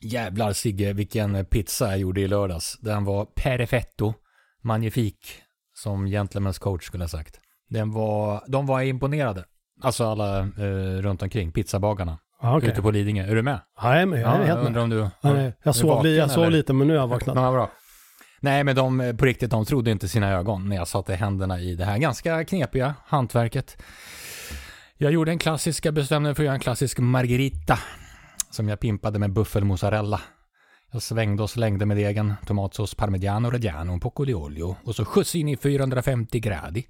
Jävlar Sigge, vilken pizza jag gjorde i lördags. Den var perfetto, magnifik, som Gentlemen's coach skulle ha sagt. Den var, de var imponerade. Alltså alla eh, runt omkring, pizzabagarna Ja, okej. ute på Lidingö. Är du med? Ja, jag är med. Jag är jag helt med. om du... Ja, nej, jag sov, vaken, jag sov lite, men nu har jag vaknat. Ja, bra. Nej, men de, på riktigt, de trodde inte sina ögon när jag satte händerna i det här ganska knepiga hantverket. Jag gjorde en klassisk, jag bestämde mig för att göra en klassisk margarita som jag pimpade med buffelmozzarella. Jag svängde och slängde med degen, tomatsås, parmigiano reggiano, poco olio och så skjuts in i 450 grader.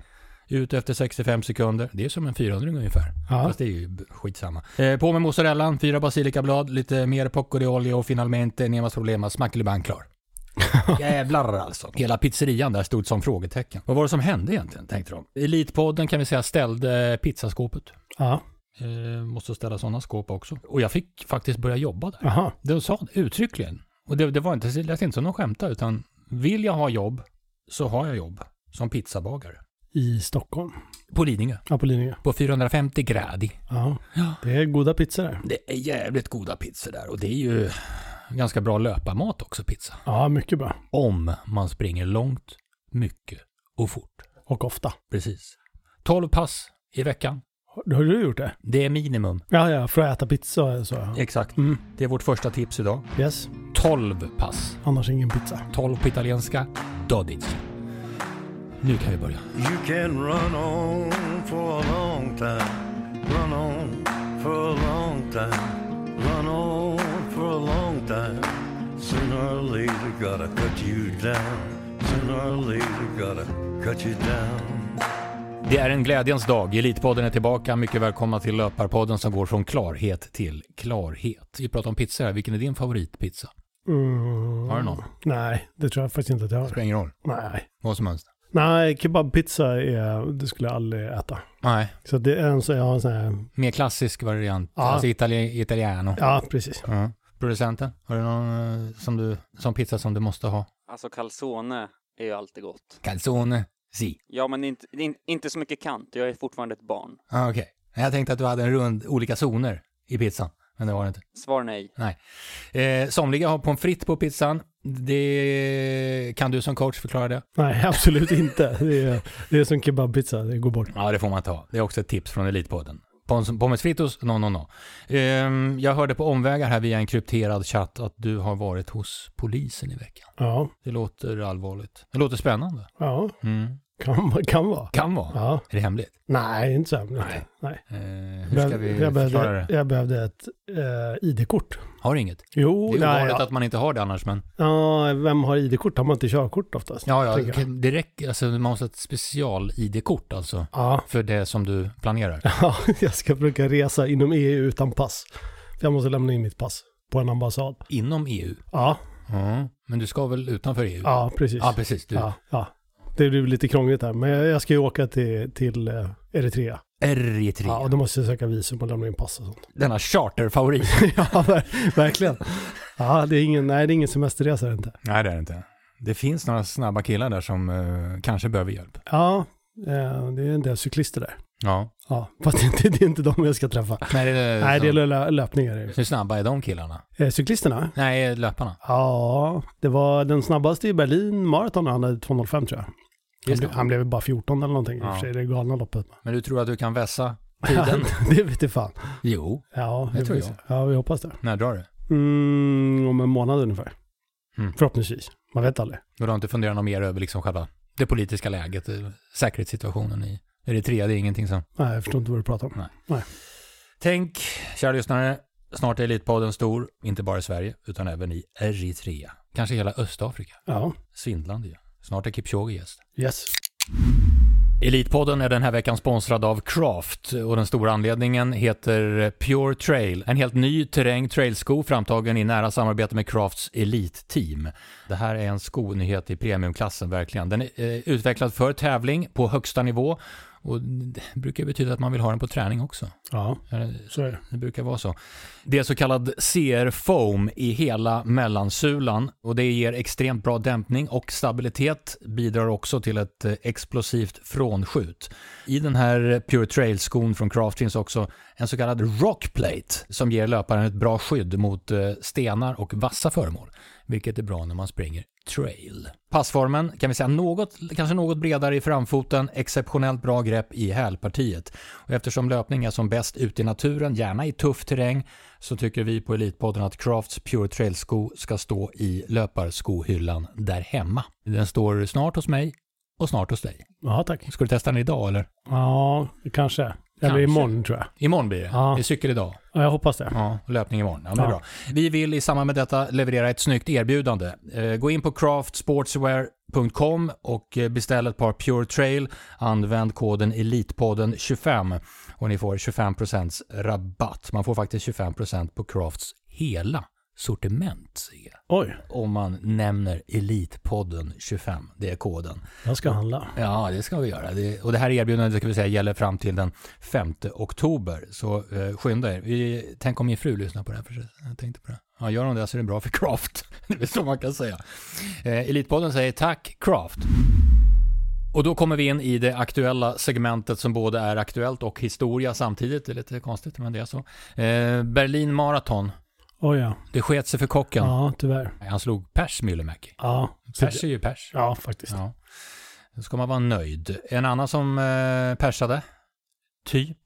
Ut efter 65 sekunder. Det är som en 400 ungefär. Ja. Fast det är ju skitsamma. Eh, på med mozzarellan, fyra basilikablad, lite mer poco di olio och finalmente nemas problemas smackeliban klar. Jävlar alltså. Hela pizzerian där stod som frågetecken. Vad var det som hände egentligen, tänkte de. Elitpodden kan vi säga ställde pizzaskåpet. Ja, Eh, måste ställa sådana skåp också. Och jag fick faktiskt börja jobba där. jaha. De sa det uttryckligen. Och det, det var inte, det lät inte som de skämtade, utan vill jag ha jobb så har jag jobb som pizzabagare. I Stockholm. På Lidingö. Ja, på Lidingö. På 450 grader. Ja, Ja. det är goda pizzor där. Det är jävligt goda pizzor där och det är ju ganska bra löparmat också, pizza. Ja, mycket bra. Om man springer långt, mycket och fort. Och ofta. Precis. 12 pass i veckan. Har har du gjort det? Det är minimum. Ja, ja, för att äta pizza så. ja. Exakt. Mm. Det är vårt första tips idag. Yes. 12 pass. Annars ingen pizza. 12 på italienska. Dodic. Nu kan vi börja. You can run on for a long time, run on for a long time, run on for a long time. Sooner or later, gotta cut you down. Sooner or later, gotta cut you down. Det är en glädjens dag. Elitpodden är tillbaka. Mycket välkomna till Löparpodden som går från klarhet till klarhet. Vi pratar om pizza här. Vilken är din favoritpizza? Mm. Har du någon? Nej, det tror jag faktiskt inte att jag har. Spelar ingen roll. Nej. Vad som helst. Nej, kebabpizza är, det skulle jag aldrig äta. Nej. Så det är en så jag har en sån här, Mer klassisk variant. Ja. Alltså itali- italiano. ja precis. Ja. Producenten, har du någon eh, som, du, som pizza som du måste ha? Alltså calzone är ju alltid gott. Calzone, si. Ja, men inte, in, inte så mycket kant. Jag är fortfarande ett barn. Ah, Okej. Jag tänkte att du hade en rund, olika zoner i pizzan. Men det var det inte. Svar nej. Eh, somliga har pommes frites på pizzan. Det kan du som coach förklara det? Nej, absolut inte. Det är, det är som kebabpizza, det går bort. Ja, det får man ta. Det är också ett tips från Elitpodden. Pommes fritos? No, no, no. Ehm, jag hörde på omvägar här via en krypterad chatt att du har varit hos polisen i veckan. Ja, Det låter allvarligt. Det låter spännande. ja, Mm. Kan, kan vara. Kan vara. Ja. Är det hemligt? Nej, inte så hemligt. Nej. Nej. Eh, hur ska vi jag, förklara behövde, det? jag behövde ett eh, ID-kort. Har du inget? Jo, Det är nej, ovanligt ja. att man inte har det annars, men... ja, vem har ID-kort? Har man inte körkort oftast? Ja, ja, jag. det räcker. Alltså, man måste ha ett special-ID-kort alltså. Ja, För det som du planerar. ja, jag ska försöka resa inom EU utan pass. För jag måste lämna in mitt pass på en ambassad. Inom EU. Ja, Ja, men du ska väl utanför EU? ja precis. Ja, precis. Du. Ja, ja. Det blir lite krångligt här, men jag ska ju åka till, till eh, Eritrea. Eritrea. Ja, och då måste jag söka visum och lämna in pass och sånt. Denna charterfavorit. ja, ver- verkligen. Ja, det är ingen, nej, det är ingen semesterresa det är inte. Nej, det är det inte. Det finns några snabba killar där som eh, kanske behöver hjälp. Ja, eh, det är en del cyklister där. Ja. Ja, fast det är inte, det är inte de jag ska träffa. Nej, det är, Nej, det är lö- löpningar. Hur snabba är de killarna? Eh, cyklisterna? Nej, löparna. Ja, det var den snabbaste i Berlin maraton, han hade 2.05 tror jag. Han, det. han blev bara 14 eller någonting i och Ja. för sig, det galna loppet. Men du tror att du kan vässa tiden? det vet jag fan. jo. Ja, Det tror jag. Ja, vi hoppas det. När drar du? Mm, om en månad ungefär. Mm. Förhoppningsvis. Man vet aldrig. Du har inte funderat något mer över liksom själva det politiska läget, eh, säkerhetssituationen i Eritrea? Det är ingenting som... Nej, jag förstår inte vad du pratar om. Tänk, kära lyssnare, snart är Elitpodden stor, inte bara i Sverige, utan även i Eritrea. Kanske hela Östafrika. Ja, Svindlande ju. Snart är Kipchoge gäst. yes. Elitpodden är den här veckan sponsrad av Craft och den stora anledningen heter Pure Trail. En helt ny terräng trailsko framtagen i nära samarbete med Crafts Elite-team. Det här är en skonyhet i premiumklassen verkligen. Den är eh, utvecklad för tävling på högsta nivå Och det brukar betyda att man vill ha den på träning också. Ja, så är det. Det brukar vara så. Det är så kallad CR-foam i hela mellansulan och det ger extremt bra dämpning och stabilitet, bidrar också till ett eh, explosivt frånskjut. I den här Pure Trail-skon från Craft finns också en så kallad rockplate som ger löparen ett bra skydd mot eh, stenar och vassa föremål, vilket är bra när man springer trail. Passformen kan vi säga något, kanske något bredare i framfoten, exceptionellt bra grepp i hälpartiet. Och eftersom löpning är som bäst ute i naturen, gärna i tuff terräng, så tycker vi på Elitpodden att Crafts Pure Trail-sko ska stå i löparskohyllan där hemma. Den står snart hos mig och snart hos dig. Ja, tack. Ska du testa den idag eller? Ja, kanske. Eller Kanske. imorgon tror jag. Imorgon blir det. Ja. Det är cykel idag. Ja, jag hoppas det. Ja, löpning imorgon. Ja, men Ja. bra. Vi vill i samband med detta leverera ett snyggt erbjudande. Eh, gå in på craftsportswear.com och eh, beställ ett par Pure Trail. Använd koden ELITPODDEN25 och ni får 25% rabatt. Man får faktiskt 25% på Crafts hela sortiment. Oj, om man nämner Elitpodden 25. Det är koden. jag ska handla. Ja, det ska vi göra. Det, och det här erbjudandet ska vi säga gäller fram till den 5 oktober. Så eh, skynda er. Vi, tänk om min fru lyssnar på det här. För jag tänkte på det. Ja, gör hon det så är det bra för Craft. det är så man kan säga. Eh, Elitpodden säger tack Craft. Och då kommer vi in i det aktuella segmentet som både är aktuellt och historia samtidigt. Det är lite konstigt, men det är så. Eh, Berlin Marathon. Oj ja. Det sket sig för kocken. Ja, tyvärr. Han slog pers, Myllymäki. Ja, Pers är ju pers. ja faktiskt. Ja. Då ska man vara nöjd. En annan som eh, persade, typ,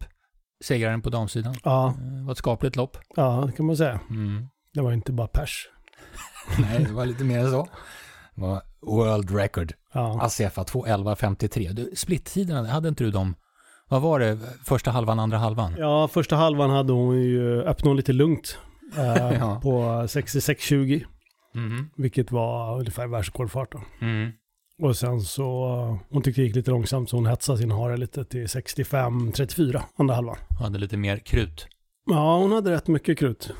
segraren på damsidan. Ja, Det var ett skapligt lopp. ja, det kan man säga. Mm. Det var inte bara pers. Nej, det var lite mer än så. Det var world record. Ja, Asefa 2.11.53. Du, Splitt-tiderna, hade inte du dem? Vad var det? Första halvan, andra halvan? ja första halvan hade hon ju öppnat hon lite lugnt. Eh, Ja. På 66.20, Mhm. vilket var ungefär världsrekordfart. Mm. Och sen så, hon tyckte det gick lite långsamt så hon hetsade sin hare lite till 65-34 andra halvan. Hade lite mer krut. Ja, hon hade rätt mycket krut.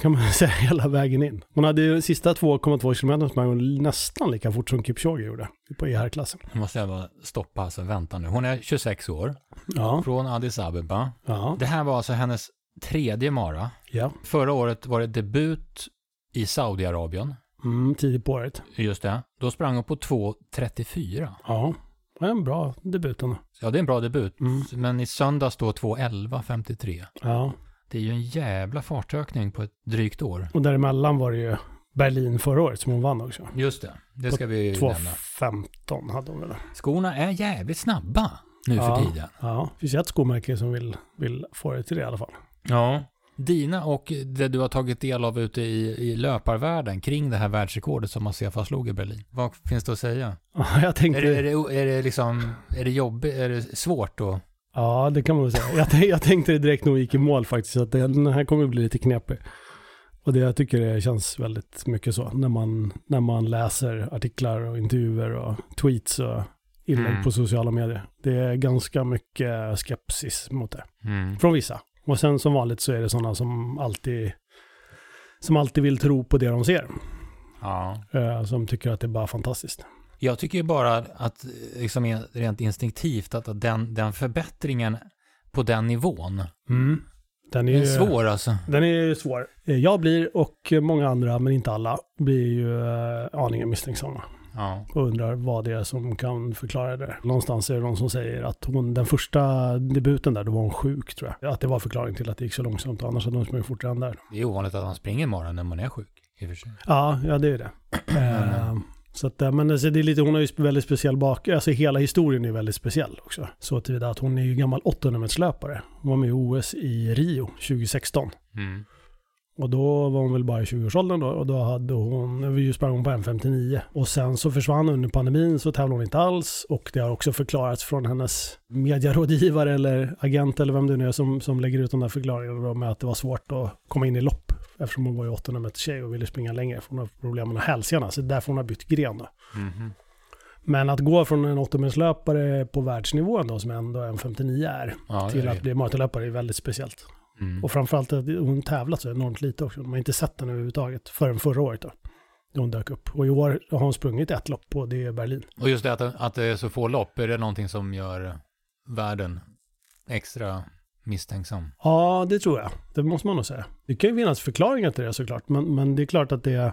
Kan man säga hela vägen in. Hon hade ju sista 2,2 km sprang hon nästan lika fort som Kipchoge gjorde på E-herrklassen. Nu måste jag bara stoppa, alltså vänta nu. Hon är 26 år, Ja, från Addis Abeba. ja, Det här var alltså hennes tredje mara. ja. Förra året var det debut i Saudiarabien. Mm, tidigt på året. Just det. Då sprang hon på 2.34. Ja, det är en bra debut ändå. Ja, det är en bra debut. Mm. Men i söndags då 2.11.53. Ja, Det är ju en jävla fartökning på ett drygt år. och däremellan var det ju Berlin förra året som hon vann också. Just det. Det ska vi ju nämna. 2.15 hade hon väl. Skorna är jävligt snabba nu Ja. för tiden. Ja, det finns ett skomärke som vill, vill få det till det i alla fall. Ja. Dina och det du har tagit del av ute i, i löparvärlden kring det här världsrekordet som Asefa slog i Berlin. Vad finns det att säga? Ja, jag tänkte... Är det, är det, är det liksom, är det jobbigt, är det svårt då? Ja, det kan man väl säga. Jag, jag tänkte det direkt när hon gick i mål faktiskt, att den här kommer bli lite knepig. Och det jag tycker det känns väldigt mycket så, när man, när man läser artiklar och intervjuer och tweets och inlägg Mm. på sociala medier. Det är ganska mycket skepsis mot det, Mm. från vissa. Och sen som vanligt så är det sådana som alltid, som alltid vill tro på det de ser. Ja. Eh, som tycker att det är bara fantastiskt. Jag tycker ju bara att, liksom är rent instinktivt, att den, den förbättringen på den nivån, Mm. Den är, är ju, svår alltså. Den är svår. Eh, Jag blir, och många andra, men inte alla, blir ju eh, aningen misstänksamma. Ja. Och undrar vad det är som kan förklara det. Någonstans är det någon som säger att hon, den första debuten där, då var hon sjuk tror jag. Att det var förklaring till att det gick så långsamt, annars hade hon sprungit fortare än där. Det är ovanligt att man springer imorgon när man är sjuk. I och för sig. Ja, ja det är det. Eh, så att, eh, men alltså, det är lite, hon har ju väldigt speciell bak, alltså hela historien är väldigt speciell också. Så tillvida att hon är ju gammal 800 meterslöpare. Hon var med i OS i Rio 2016. Mm. Och då var hon väl bara i 20-årsåldern då och då hade hon, vi sprang hon på 1.59. Och sen så försvann under pandemin så tävlade hon inte alls. Och det har också förklarats från hennes medierådgivare eller agent eller vem det nu är som, som lägger ut de där förklaringarna då med att det var svårt att komma in i lopp. Eftersom hon var ju 800 meters tjej och ville springa längre för hon har problem med hälsenan. Så det är därför hon har bytt gren då. Mhm. Men att gå från en 800 på världsnivå då som ändå en 59 är Ja, till är att bli maratonlöpare är väldigt speciellt. Mm. Och framförallt att hon tävlat så enormt lite också. De har inte sett den överhuvudtaget förrän förra året då. Då hon dök upp. Och i år har hon sprungit ett lopp och det är Berlin. Och just det att, att det är så få lopp, är det någonting som gör världen extra misstänksam. Ja, det tror jag. Det måste man nog säga. Det kan ju finnas förklaringar till det såklart, men, men det är klart att det är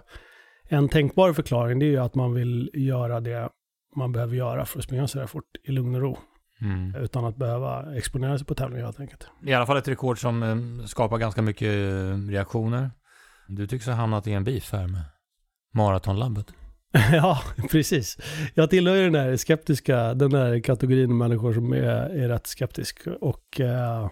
en tänkbar förklaring, det är ju att man vill göra det man behöver göra för att springa så där fort i lugn och ro, Mm. utan att behöva exponera sig på tävlingar helt enkelt. I alla fall ett rekord som eh, skapar ganska mycket eh, reaktioner. Du tycks ha hamnat i en beef här med Maratonlabbet. ja, precis. Jag tillhör ju den där skeptiska, den där kategorin människor som är, är rätt skeptisk. Och eh,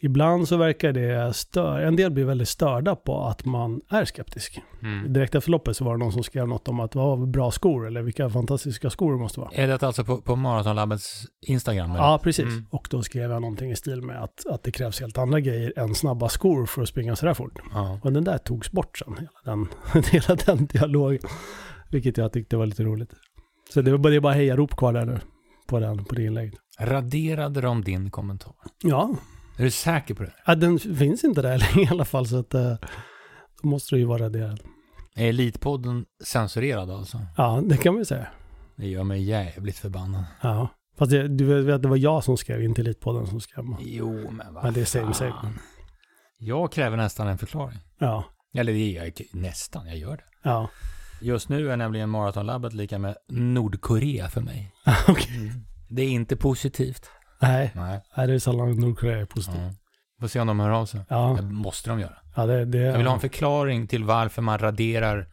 ibland så verkar det stör, en del blir väldigt störda på att man är skeptisk. Mm. Direkt efter loppet så var det någon som skrev något om att vad bra skor eller vilka fantastiska skor det måste vara. Är det alltså på, på Maratonlabbets Instagram? eller? Ja, precis. Mm. Och då skrev jag någonting i stil med att, att det krävs helt andra grejer än snabba skor för att springa sådär fort. Ja. Och den där togs bort sen, hela den, hela den dialogen. Vilket jag tyckte var lite roligt. Så det var bara, det är bara hejarop kvar där nu på, den, på det inlägget. Raderade de din kommentar? Ja, Är du säker på det? ja, den finns inte där längre i alla fall så att eh, då måste det ju vara raderad. Är Elitpodden censurerad alltså? Ja, det kan man ju säga. Det gör mig jävligt förbannad. Ja. Fast det, du vet, det var jag som skrev, inte Elitpodden som skrev. Jo, men vad Men det är same, same. Jag kräver nästan en förklaring. Ja, Eller det är jag nästan, jag gör det. ja. Just nu är nämligen Maratonlabbet lika med Nordkorea för mig. Okej. Det är inte positivt. Nej, Nej. nej, det är sällan Nordkorea är positivt. Ja. Får se om de hör av sig. Ja, Det måste de göra. ja det, det, Jag vill ha en förklaring till varför man raderar,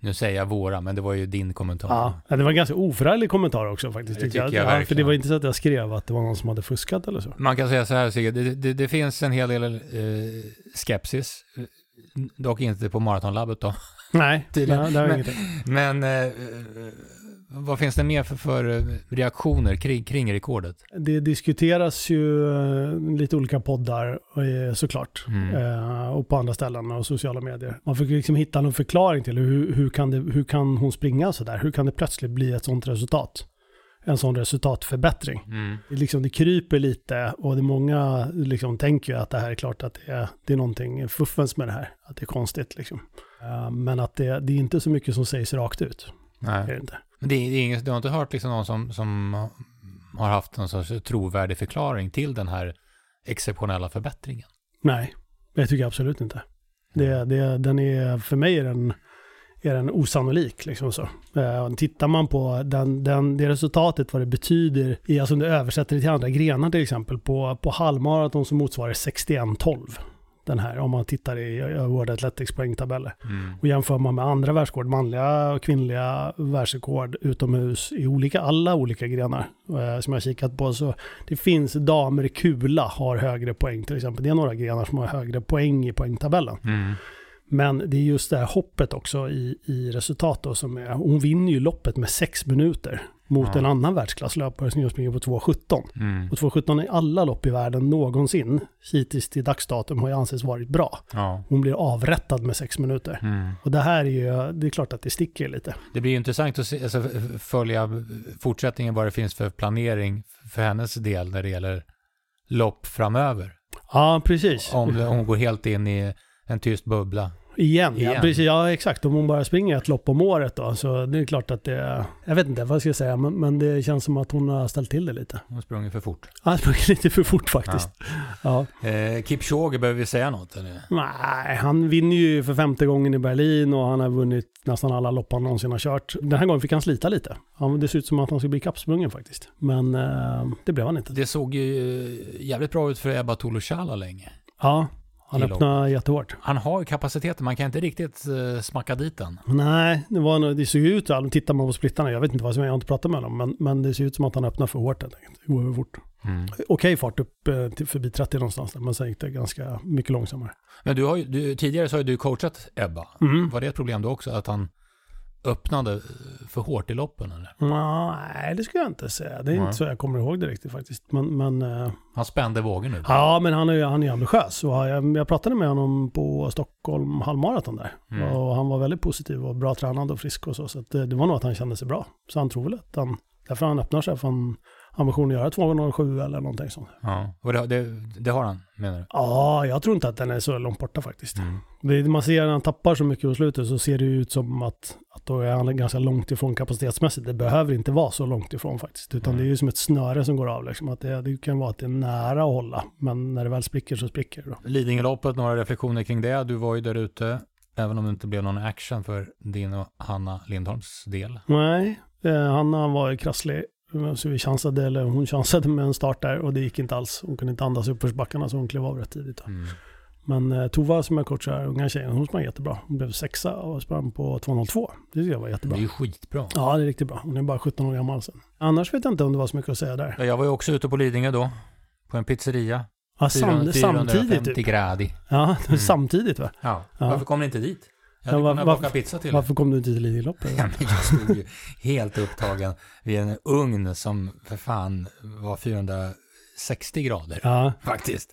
nu säger jag våra, men det var ju din kommentar. Ja, det var en ganska oförarglig kommentar också faktiskt. Det tycker tycker jag ja, för verkligen. det var inte så att jag skrev att det var någon som hade fuskat eller så. Man kan säga så här Sigge, det, det, det finns en hel del eh, skepsis. Dock inte på Maratonlabbet då. Nej, det, det var Men-. Men eh, eh, vad finns det mer för, för eh, reaktioner kring, kring rekordet? Det diskuteras ju eh, lite olika poddar eh, såklart. Mm. Och på andra ställen och sociala medier. Man försöker liksom hitta någon förklaring till hur, hur, kan det, hur kan hon springa så där? Hur kan det plötsligt bli ett sånt resultat? En sån resultatförbättring. Mm. Det, liksom, det kryper lite och det många liksom, tänker ju att det här är klart att det är, det är någonting fuffens med det här. Att det är konstigt liksom. Men att det, det är inte så mycket som sägs rakt ut. Det är Nej. det inte. Men det, är- det är inget, du har inte hört liksom någon som, som har haft någon sorts trovärdig förklaring till den här exceptionella förbättringen? Nej, det tycker jag absolut inte. Det, det, den är, för mig är den, är den osannolik. Liksom så. Eh, tittar man på den, den, det resultatet, vad det betyder, i, alltså om du översätter det till andra grenar till exempel, på, på halvmaraton så motsvarar det 61-12. Den här, om man tittar i World Athletics poängtabeller. Mm. Och jämför man med andra världsrekord, manliga och kvinnliga världsrekord utomhus i olika, alla olika grenar eh, som jag kikat på. Så det finns damer i kula har högre poäng till exempel. Det är några grenar som har högre poäng i poängtabellen. Mm. Men det är just det här hoppet också i, i resultat då som är, hon vinner ju loppet med sex minuter mot Ja. en annan världsklasslöpare som just springer på 2.17. Mm. Och 2.17 i alla lopp i världen någonsin, hittills till dagsdatum, har ju ansetts varit bra. Ja. Hon blir avrättad med sex minuter. Mm. Och det här är ju, det är klart att det sticker lite. Det blir ju intressant att se, alltså, följa fortsättningen, vad det finns för planering för hennes del när det gäller lopp framöver. Ja, precis. Om hon går helt in i en tyst bubbla. Igen, ja. Igen. Precis, ja exakt. Om hon bara springer ett lopp om året då, så det är klart att det... Jag vet inte vad ska jag säga, men, men det känns som att hon har ställt till det lite. Hon sprungit för fort. Han har sprungit lite för fort faktiskt. Ja. Eh, Kipchoge, behöver vi säga något? Eller? Nej, han vinner ju för femte gången i Berlin och han har vunnit nästan alla lopp han någonsin har kört. Den här gången fick han slita lite. Han, det ser ut som att han ska bli kappsprungen faktiskt. Men eh, det blev han inte. Det såg ju eh, jävligt bra ut för Ebba Tolushala länge. Ja, han öppnade jättehårt. Han har ju kapaciteten, man kan inte riktigt eh, smacka dit den. Nej, det, var nog, det såg ju ut, alltså, tittar man på splittarna, jag vet inte vad som är, jag har inte pratat med honom, men, men det ser ut som att han öppnar för hårt helt enkelt. Det går över fort. Mm. Okej fart upp eh, till förbi 30 någonstans men sen gick det ganska mycket långsammare. Men du har ju, du, tidigare så har du coachat Ebba. Mm. Var det ett problem då också, att han öppnade eh, för hårt i loppen eller? Nej, det skulle jag inte säga. Det är Nej. inte så jag kommer ihåg det riktigt faktiskt. Men, men eh, Han spände vågen nu. ja, men han är, han är ambitiös. Och jag, jag pratade med honom på Stockholm halvmaraton där. Mm. Och han var väldigt positiv och bra tränad och frisk och så. Så det, det var nog att han kände sig bra. Så han tror väl att han, därför han öppnar sig för en ambition att göra 2.07 eller någonting sånt. Ja, och det, det, det har han, menar du? Ja, jag tror inte att den är så långt borta faktiskt. Mm. Det, man ser när han tappar så mycket på slutet så ser det ut som att, att då är han ganska långt ifrån kapacitetsmässigt. Det behöver inte vara så långt ifrån faktiskt. Utan det är ju som ett snöre som går av. Liksom. Att det, det kan vara att det är nära att hålla. Men när det väl spricker så spricker det. Då. Lidingöloppet, några reflektioner kring det. Du var ju där ute, även om det inte blev någon action för din och Hanna Lindholms del. Nej, eh, Hanna var ju krasslig. Så vi chansade, eller hon chansade med en start där och det gick inte alls. Hon kunde inte andas i uppförsbackarna så hon klev av rätt tidigt. Mm. Men eh, Tova som jag coachar, unga tjejen, hon sprang jättebra. Hon blev sexa och sprang på 2.02. Det tycker jag var Det jättebra. är ju skitbra. Ja, det är riktigt bra. Hon är bara 17 år gammal sen. Annars vet jag inte om det var så mycket att säga där. Ja, Jag var ju också ute på Lidingö då, på en pizzeria. Ja, sam, 450 samtidigt typ. gradi. Ja, samtidigt va? Ja. Ja. Varför kom ni inte dit? Hade var- kunnat varför- baka pizza till. Varför kom du inte till Lidingöloppet? Ja, jag stod ju helt upptagen vid en ugn som för fan var 460 grader Ja, faktiskt.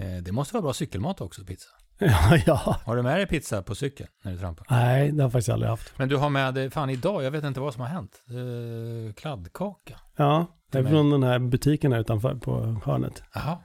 Eh, Det måste vara bra cykelmat också, pizza. ja, ja. Har du med dig pizza på cykeln när du trampar? Nej, det har jag faktiskt aldrig haft. Men du har med dig, fan idag, jag vet inte vad som har hänt. Eh, kladdkaka. Ja, det är från den här butiken här utanför på hörnet. Jaha.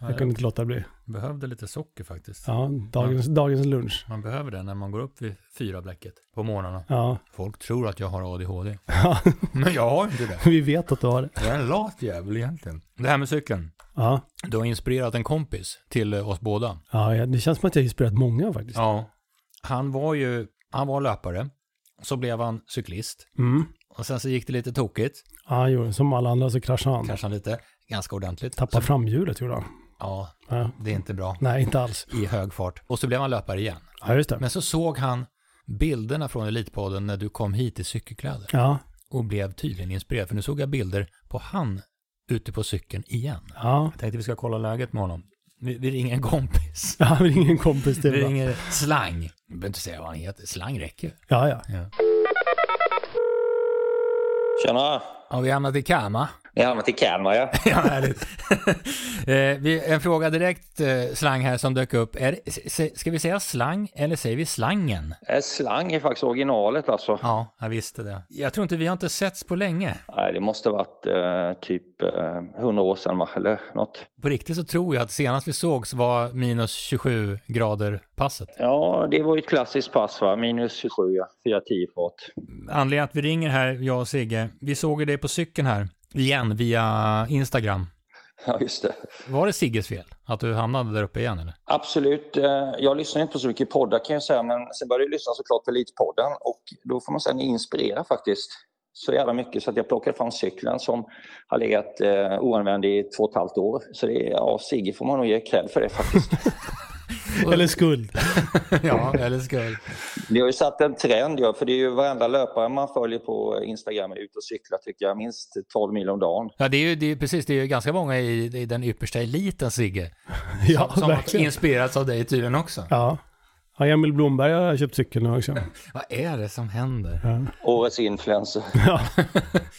Ja, Jag kunde inte låta bli. Behövde lite socker faktiskt. Ja, dagens, dagens lunch. Man behöver det när man går upp vid fyra bläcket på morgnarna. Ja. Folk tror att jag har ADHD. ja, Men jag har inte det. vi vet att du har det. Jag är en lat jävel egentligen. Det här med cykeln. Ja, Du har inspirerat en kompis till eh, oss båda. ja det känns som att jag har inspirerat många faktiskt. Ja. Han var ju, han var löpare. Så blev han cyklist. Mm. Och sen så gick det lite tokigt. Ja, jo, som alla andra så kraschade han. Kraschade lite. Ganska ordentligt. Tappade framhjulet gjorde han. Ja, Ja. det är inte bra. Nej, inte alls. I hög fart. Och så blev han löpare igen. Ja, just det. Men så såg han bilderna från Elitpodden när du kom hit i cykelkläder. Ja, Och blev tydligen inspirerad. För nu såg jag bilder på han ute på cykeln igen. ja. Jag tänkte vi ska kolla läget med honom. Vi, vi ringer en kompis. Ja, vi ringer en kompis Vi till. va? ringer Slang. Vi behöver inte säga vad han heter. Slang räcker. Ja, ja. Ja. Tjena! Har vi hamnat i Kama? Ni har hamnat i Kalmar ja. ja, härligt. eh, vi, en fråga direkt, eh, Slang här som dök upp. Är, ska vi säga slang eller säger vi slangen? Eh, Slang är faktiskt originalet alltså. Ja, jag visste det. Jag tror inte vi har inte setts på länge. Nej, det måste ha varit eh, typ eh, 100 år sedan va? eller något. På riktigt så tror jag att senast vi sågs var minus 27 grader passet. Ja, det var ju ett klassiskt pass va? Minus 27 ja. 410 fart. Anledningen att vi ringer här, jag och Sigge, vi såg ju dig på cykeln här igen via Instagram. Ja, just det. Var det Sigges fel att du hamnade där uppe igen eller? Absolut. Eh, jag lyssnar inte på så mycket poddar kan jag säga, men sen började jag lyssna såklart på Elitpodden och då får man säga att ni inspirerar faktiskt så jävla mycket så att jag plockade fram cykeln som har legat eh, oanvänd i två och ett halvt år. Så det är, ja, Sigge får man nog ge cred för det faktiskt. Eller skuld. ja, eller skuld. Det har ju satt en trend, ja, för det är ju varenda löpare man följer på Instagram är ute och cyklar tycker jag, minst 12 mil om dagen. Ja, det är ju det är, precis, det är ju ganska många i, i den yppersta eliten, Sigge. Ja, som har verkligen. inspirerats av dig tydligen också. Ja. Ja, Emil Blomberg har köpt cykeln nu också. Vad är det som händer? Ja. Årets influencer. ja.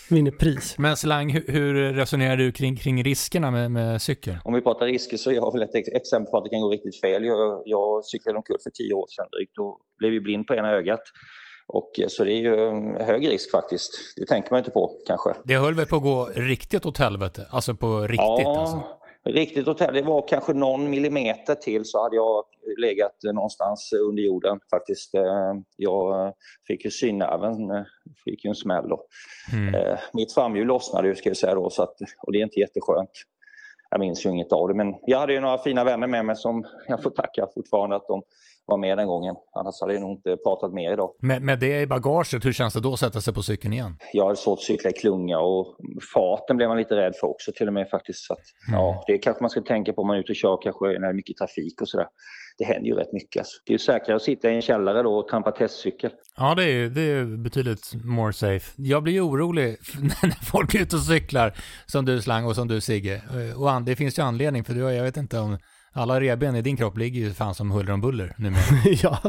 Vinner pris. Men Slang, hur, hur resonerar du kring, kring riskerna med, med cykeln? Om vi pratar risker så är jag väl ett ex- exempel på att det kan gå riktigt fel. Jag, jag cyklade omkull för tio år sedan drygt och blev ju blind på ena ögat. Och, eh, så det är ju en hög risk faktiskt. Det tänker man inte på kanske. Det höll väl på att gå riktigt åt helvete? Alltså på riktigt ja, alltså? Riktigt hotell. Det var kanske någon millimeter till så hade jag legat någonstans under jorden faktiskt. Eh, Jag fick ju synnerven, eh, fick ju en smäll då. Mm. Eh, Mitt framhjul lossnade ju ska jag säga då så att, och det är inte jätteskönt. Jag minns ju inget av det men jag hade ju några fina vänner med mig som jag får tacka fortfarande att de var med den gången. Annars hade jag nog inte pratat mer idag. Med, med det i bagaget, hur känns det då att sätta sig på cykeln igen? Jag hade svårt att cykla i klunga och farten blev man lite rädd för också till och med faktiskt. Så att, ja, det kanske man ska tänka på om man är ute och kör kanske när det är mycket trafik och sådär. Det händer ju rätt mycket. Alltså. Det är ju säkrare att sitta i en källare då och trampa testcykel. Ja, det är ju det är betydligt more safe. Jag blir ju orolig när folk är ute och cyklar, som du Slang och som du Sigge. Eh, Och det finns ju anledning, för du jag vet inte om alla revben i din kropp ligger ju fan som huller om buller numera. ja,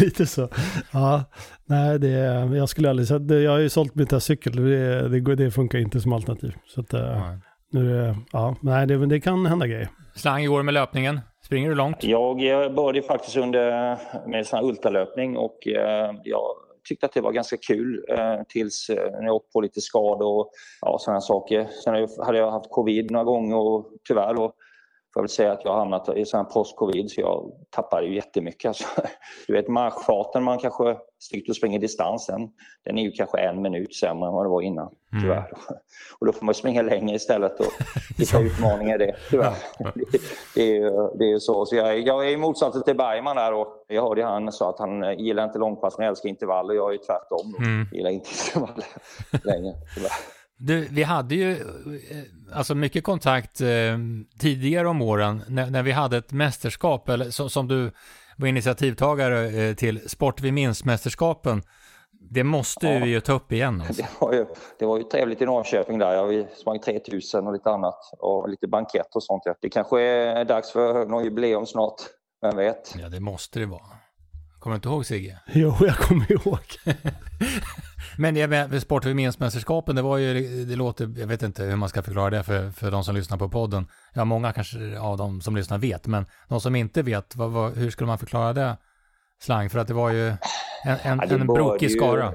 lite så. Ja, nej, det, jag skulle aldrig säga, det- jag har ju sålt min testcykel, det, det, går- det funkar inte som alternativ. Så att, eh, Ja. nu, är det- ja, nej, det, det kan hända grejer. Slang igår med löpningen. Springer du långt? Jag eh, började faktiskt under med sån här ultralöpning och eh, jag tyckte att det var ganska kul eh, tills när jag åkte på lite skador och ja, sådana saker. Sen hade jag haft covid några gånger och tyvärr och får jag väl säga att jag har hamnat i sån här post-covid så jag tappade ju jättemycket. Alltså, du vet marschfarten man kanske sticker och springer distansen, den är ju kanske en minut sämre än vad det var innan, Mm. tyvärr. Och då får man springa längre istället och vilka utmaningar det är, tyvärr. Det, det, är ju, det är ju så. så jag, är- jag är i motsatsen till Bergman där och jag hörde ju han sa att han eh, gillar inte långpass men älskar intervaller. Jag är ju tvärtom. Mm. Gillar inte intervaller längre, tyvärr. Du, vi hade ju eh, alltså mycket kontakt eh, tidigare om åren när, när vi hade ett mästerskap, eller som, som du var initiativtagare eh, till, Sport vi minns-mästerskapen. Det måste Ja. vi ju ta upp igen. Alltså. Det var, ju, det var ju trevligt i Norrköping där. Jag sprang 3000 och lite annat och lite bankett och sånt. ja. Det kanske är dags för någon jubileum snart. Vem vet? Ja, det måste det vara. Kommer du inte ihåg Sigge? Jo, jag kommer ihåg. Men jag menar, Sport vi minns-mästerskapen, det var ju, det låter, jag vet inte hur man ska förklara det för, för de som lyssnar på podden. Ja, många kanske av de som lyssnar vet, men de som inte vet, vad, vad, hur skulle man förklara det? Slang, för att det var ju en, en, Ja, det en brokig ju- skara.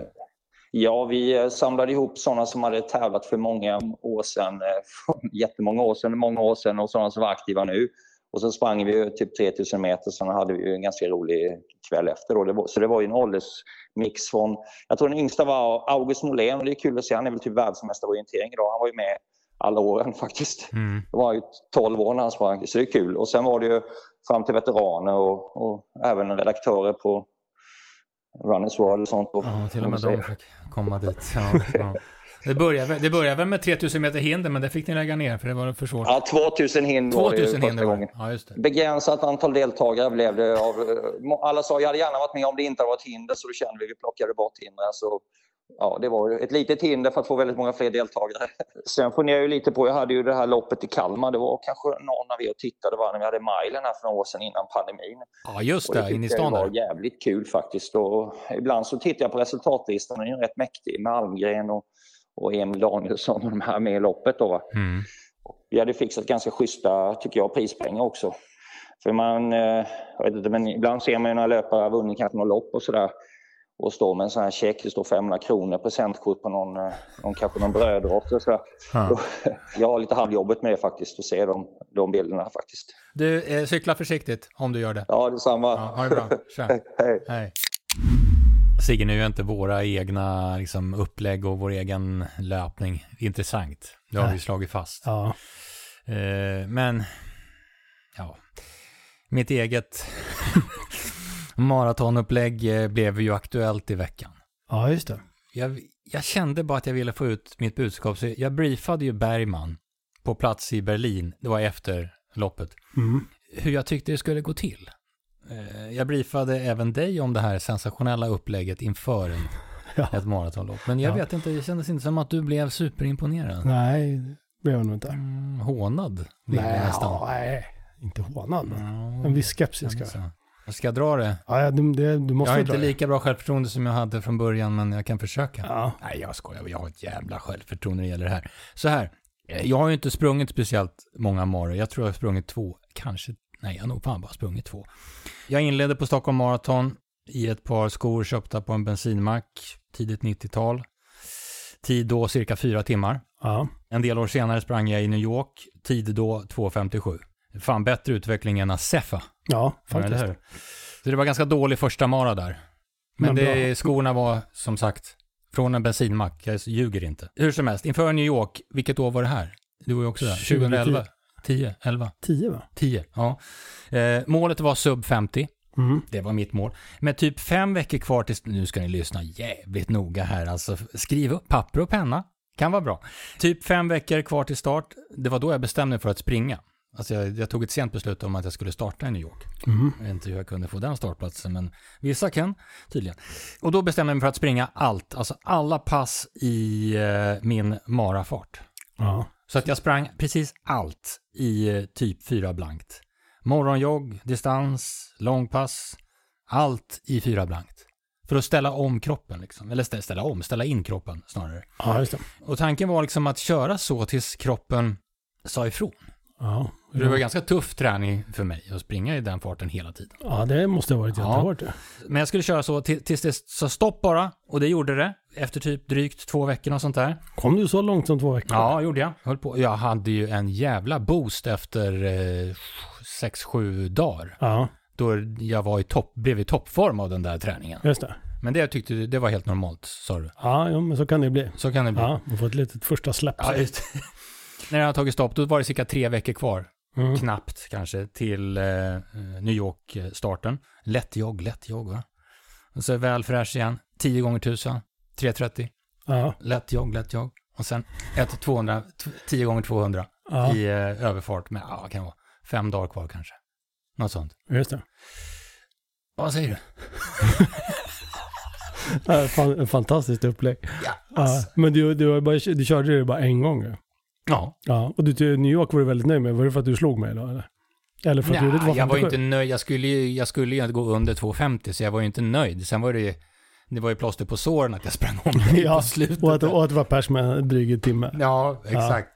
Ja, vi eh, samlade ihop sådana som hade tävlat för många år sedan, eh, jättemånga år sedan, många år sedan och sådana som var aktiva nu. Och så sprang vi ju typ 3000 meter, sen hade vi en ganska rolig kväll efter. Det var, så det var ju en åldersmix från, jag tror den yngsta var August Molén och det är kul att se, han är väl typ världsmästare i orientering idag. Han var ju med alla åren faktiskt. Mm. Det var ju 12 år när han sprang, så det är kul. Och sen var det ju fram till veteraner och, och även redaktörer på Runners World och sånt. Ja, till och med de fick komma dit. Ja, ja. Det började, det började väl med 3000 meter hinder, men det fick ni lägga ner för det var för svårt. Ja, 2000 hinder var det 2000 hinder var gången. det. Ja, just det. Begränsat antal deltagare blev det. Av, alla sa jag hade gärna varit med om det inte hade varit hinder så då kände vi vi plockade bort hindren. Så, ja, det var ett litet hinder för att få väldigt många fler deltagare. Sen funderar jag ju lite på, jag hade ju det här loppet i Kalmar. Det var kanske någon av er tittade va, när vi hade milen här för några år sedan innan pandemin. Ja, just det. tyckte In i stan var där. jävligt kul faktiskt. Och ibland så tittar jag på resultatlistan den är ju rätt mäktig med Almgren och, och Emil Danielsson och de här med i loppet. Då. Mm. Vi hade fixat ganska schyssta, tycker jag, prispengar också. För man, eh, jag vet inte, men ibland ser man ju när löpare har vunnit kanske något lopp och sådär och står med en sån här check, det står 500 kronor presentkort på någon, eh, någon kanske någon brödrost och sådär. Ja. Jag har lite halvjobbet med det faktiskt, att se de, de bilderna faktiskt. Du, eh, cykla försiktigt om du gör det. Ja, detsamma. Ja, ha det bra. Tja. Hej. Hej. Sigge, nu är inte våra egna liksom, upplägg och vår egen löpning intressant. Det har vi Nej. slagit fast. Ja. Eh, men, ja, mitt eget maratonupplägg eh, blev ju aktuellt i veckan. ja, just det. Jag, jag kände bara att jag ville få ut mitt budskap, så jag briefade ju Bergman på plats i Berlin, det var efter loppet, Mm. hur jag tyckte det skulle gå till. Eh, Jag briefade även dig om det här sensationella upplägget inför en, Ja. ett maratonlopp. Men jag Ja. vet inte, det kändes inte som att du blev superimponerad. Nej, det blev jag nog inte. Mm, hånad blev jag Nej, nästan. ja, nej, inte hånad. men Ja, En viss skepsis så. Ska jag dra det? Ja, du, det, du måste Jag har inte lika bra självförtroende som jag hade från början, men jag kan försöka. Ja. Nej, jag skojar. Jag har ett jävla självförtroende när det gäller det här. Så här, eh, jag har ju inte sprungit speciellt många maror. Jag tror jag har sprungit två, kanske, nej, jag har nog fan bara sprungit två. Jag inledde på Stockholm Marathon i ett par skor köpta på en bensinmack, tidigt 90-tal. Tid då cirka fyra timmar. Ja. En del år senare sprang jag i New York, tid då 2.57. Fan bättre utveckling än Acefa. ja, faktiskt. hur? Så det var ganska dålig första mara där. Men, Men det, skorna var som sagt från en bensinmack. Jag ljuger inte. Hur som helst, inför New York, vilket år var det här? Du var ju också där. 2011? 10? 11? 10 va? 10, ja. Eh, målet var sub 50. Mm. Det var mitt mål. Med typ fem veckor kvar tills, nu ska ni lyssna jävligt noga här alltså. Skriv upp papper och penna. Kan vara bra. Typ fem veckor kvar till start. Det var då jag bestämde mig för att springa. Alltså jag, jag tog ett sent beslut om att jag skulle starta i New York. Mm. Jag vet inte hur jag kunde få den startplatsen, men vissa kan tydligen. Och då bestämde jag mig för att springa allt, alltså alla pass i eh, min marafart. Ja. Så att jag sprang precis allt i eh, typ fyra blankt. Morgonjogg, distans, långpass, allt i fyra blankt. För att ställa om kroppen liksom. Eller stä- ställa om, ställa in kroppen snarare. ja, just det. Och tanken var liksom att köra så tills kroppen sa ifrån. Ja. Det var ganska tuff träning för mig att springa i den farten hela tiden. ja, det måste ha varit jättehårt. Ja. Men jag skulle köra så till- tills det sa stopp bara. Och det gjorde det. Efter typ drygt två veckor och sånt där. Kom du så långt som två veckor? Ja, gjorde jag. Höll på. Jag hade ju en jävla boost efter eh, sex, sju dagar. Ja, Då jag var i topp, blev i toppform av den där träningen. just det. Men det jag tyckte det var helt normalt, sa du. Ja, ja men så kan det bli. Så kan det bli. Ja, man får ett litet första släpp. Ja, just. När jag hade tagit stopp, då var det cirka tre veckor kvar. Mm. Knappt kanske, till eh, New York-starten. Lätt jogg, lätt jogg va? Och så väl fräsch igen. 10 gånger 1000, 330. Ja, Lätt jogg, lätt jogg. Och sen ett 200, t- 10 gånger 200 ja i eh, överfart med, ja, kan vara, fem dagar kvar kanske. Något sånt. just det. Vad säger du? Fan, fantastiskt upplägg. Ja, Ja, men du, du, har bara, du körde det bara en gång? Ja. ja. ja. Och du till New York var du väldigt nöjd med. Var det för att du slog mig då? Eller, eller för att Nja, jag var ju 257? inte nöjd. Jag skulle ju, jag skulle ju gå under 250, så jag var ju inte nöjd. Sen var det ju, det var ju plåster på såren att jag sprang om dig Ja, på slutet. Och att, och att det var pers med en dryg timme. Ja, exakt.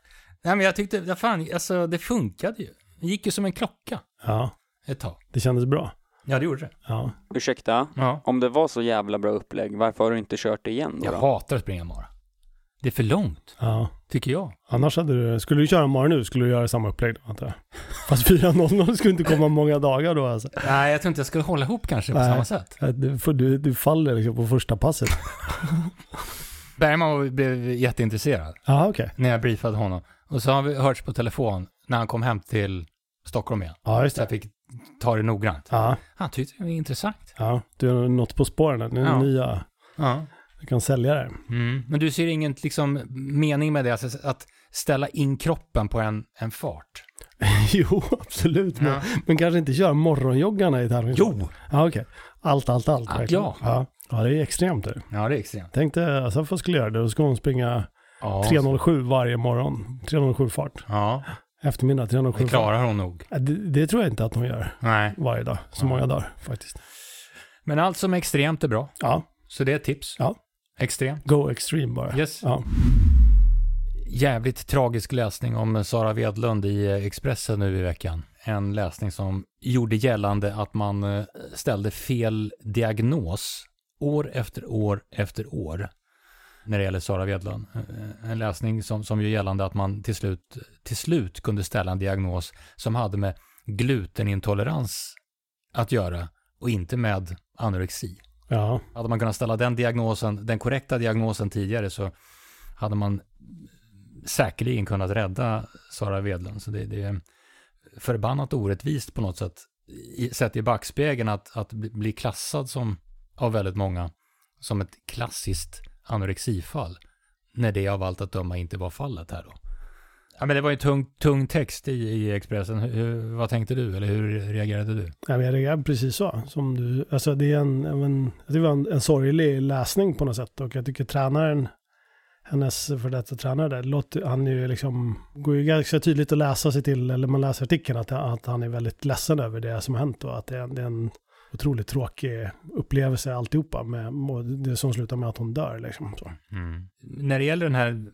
Nej, men jag tyckte, ja, fan, alltså det funkade ju. Det gick ju som en klocka Ja, ett tag. det kändes bra. Ja, det gjorde det. Ja, Ursäkta, Ja. om det var så jävla bra upplägg, varför har du inte kört det igen då? Jag hatar att springa mara. Det är för långt, ja. tycker jag. Annars hade du, skulle du köra morgon nu skulle du göra samma upplägg då antar jag. Fast 4.00 skulle inte komma många dagar då alltså. Nej, jag tror inte jag skulle hålla ihop kanske på Nej. samma sätt. Du, du, du faller liksom på första passet. Bergman blev jätteintresserad Ja, okej. när jag briefade honom. Och så har vi hörts på telefon när han kom hem till Stockholm igen. Ja, just Så jag det. fick ta det noggrant. Ja, Han tyckte det var intressant. ja. Du har nått på spåren. det Ja. nya. Ja. Du kan sälja det. Mm. Men du ser ingen liksom, mening med det, alltså, att ställa in kroppen på en, en fart? jo, absolut. Men, men kanske inte köra morgonjoggarna i tävlingsform. Jo! Ja, okej. Allt, allt, allt. Ja, verkligen. ja. ja. Ja, det är extremt. Det. Ja, det är extremt. Tänkte Asaf skulle göra det. Då ska hon springa Ja, 3.07 varje morgon. 3.07 fart. Ja, Eftermiddag 3.07 det klarar hon nog. Ja, Det, det tror jag inte att hon gör Nej. varje dag. Så Ja. många dagar faktiskt. Men allt som är extremt är bra. Ja, Så det är ett tips. Ja. Extremt. go extreme bara. Yes. Ja. Jävligt tragisk läsning om Sara Wedlund i eh, Expressen nu i veckan. En läsning som gjorde gällande att man eh, ställde fel diagnos år efter år efter år när det gäller Sara Wedlund. Eh, En läsning som, som gör gällande att man till slut, till slut kunde ställa en diagnos som hade med glutenintolerans att göra och inte med anorexi ja. Hade man kunnat ställa den diagnosen, den korrekta diagnosen tidigare så hade man säkerligen kunnat rädda Sara Wedlund. Så det, det är förbannat orättvist på något sätt, i, sett i backspegeln, att, att bli- bli klassad som, av väldigt många, som ett klassiskt anorexifall, när det av allt att döma inte var fallet här då. Ja, men det var ju tung, tung text i, i Expressen. Hur, vad tänkte du, eller hur reagerade du? Ja, men jag reagerar precis så. Som du, alltså det är en, en, det var en, en sorglig läsning på något sätt. Och jag tycker tränaren, hennes för detta tränare där, låter, han är ju liksom, går ju ganska tydligt att läsa sig till, eller man läser artikeln, att, att han är väldigt ledsen över det som har hänt och att det är, det är en otroligt tråkig upplevelse alltihopa. Med, det som slutar med att hon dör liksom. Så. När det gäller den här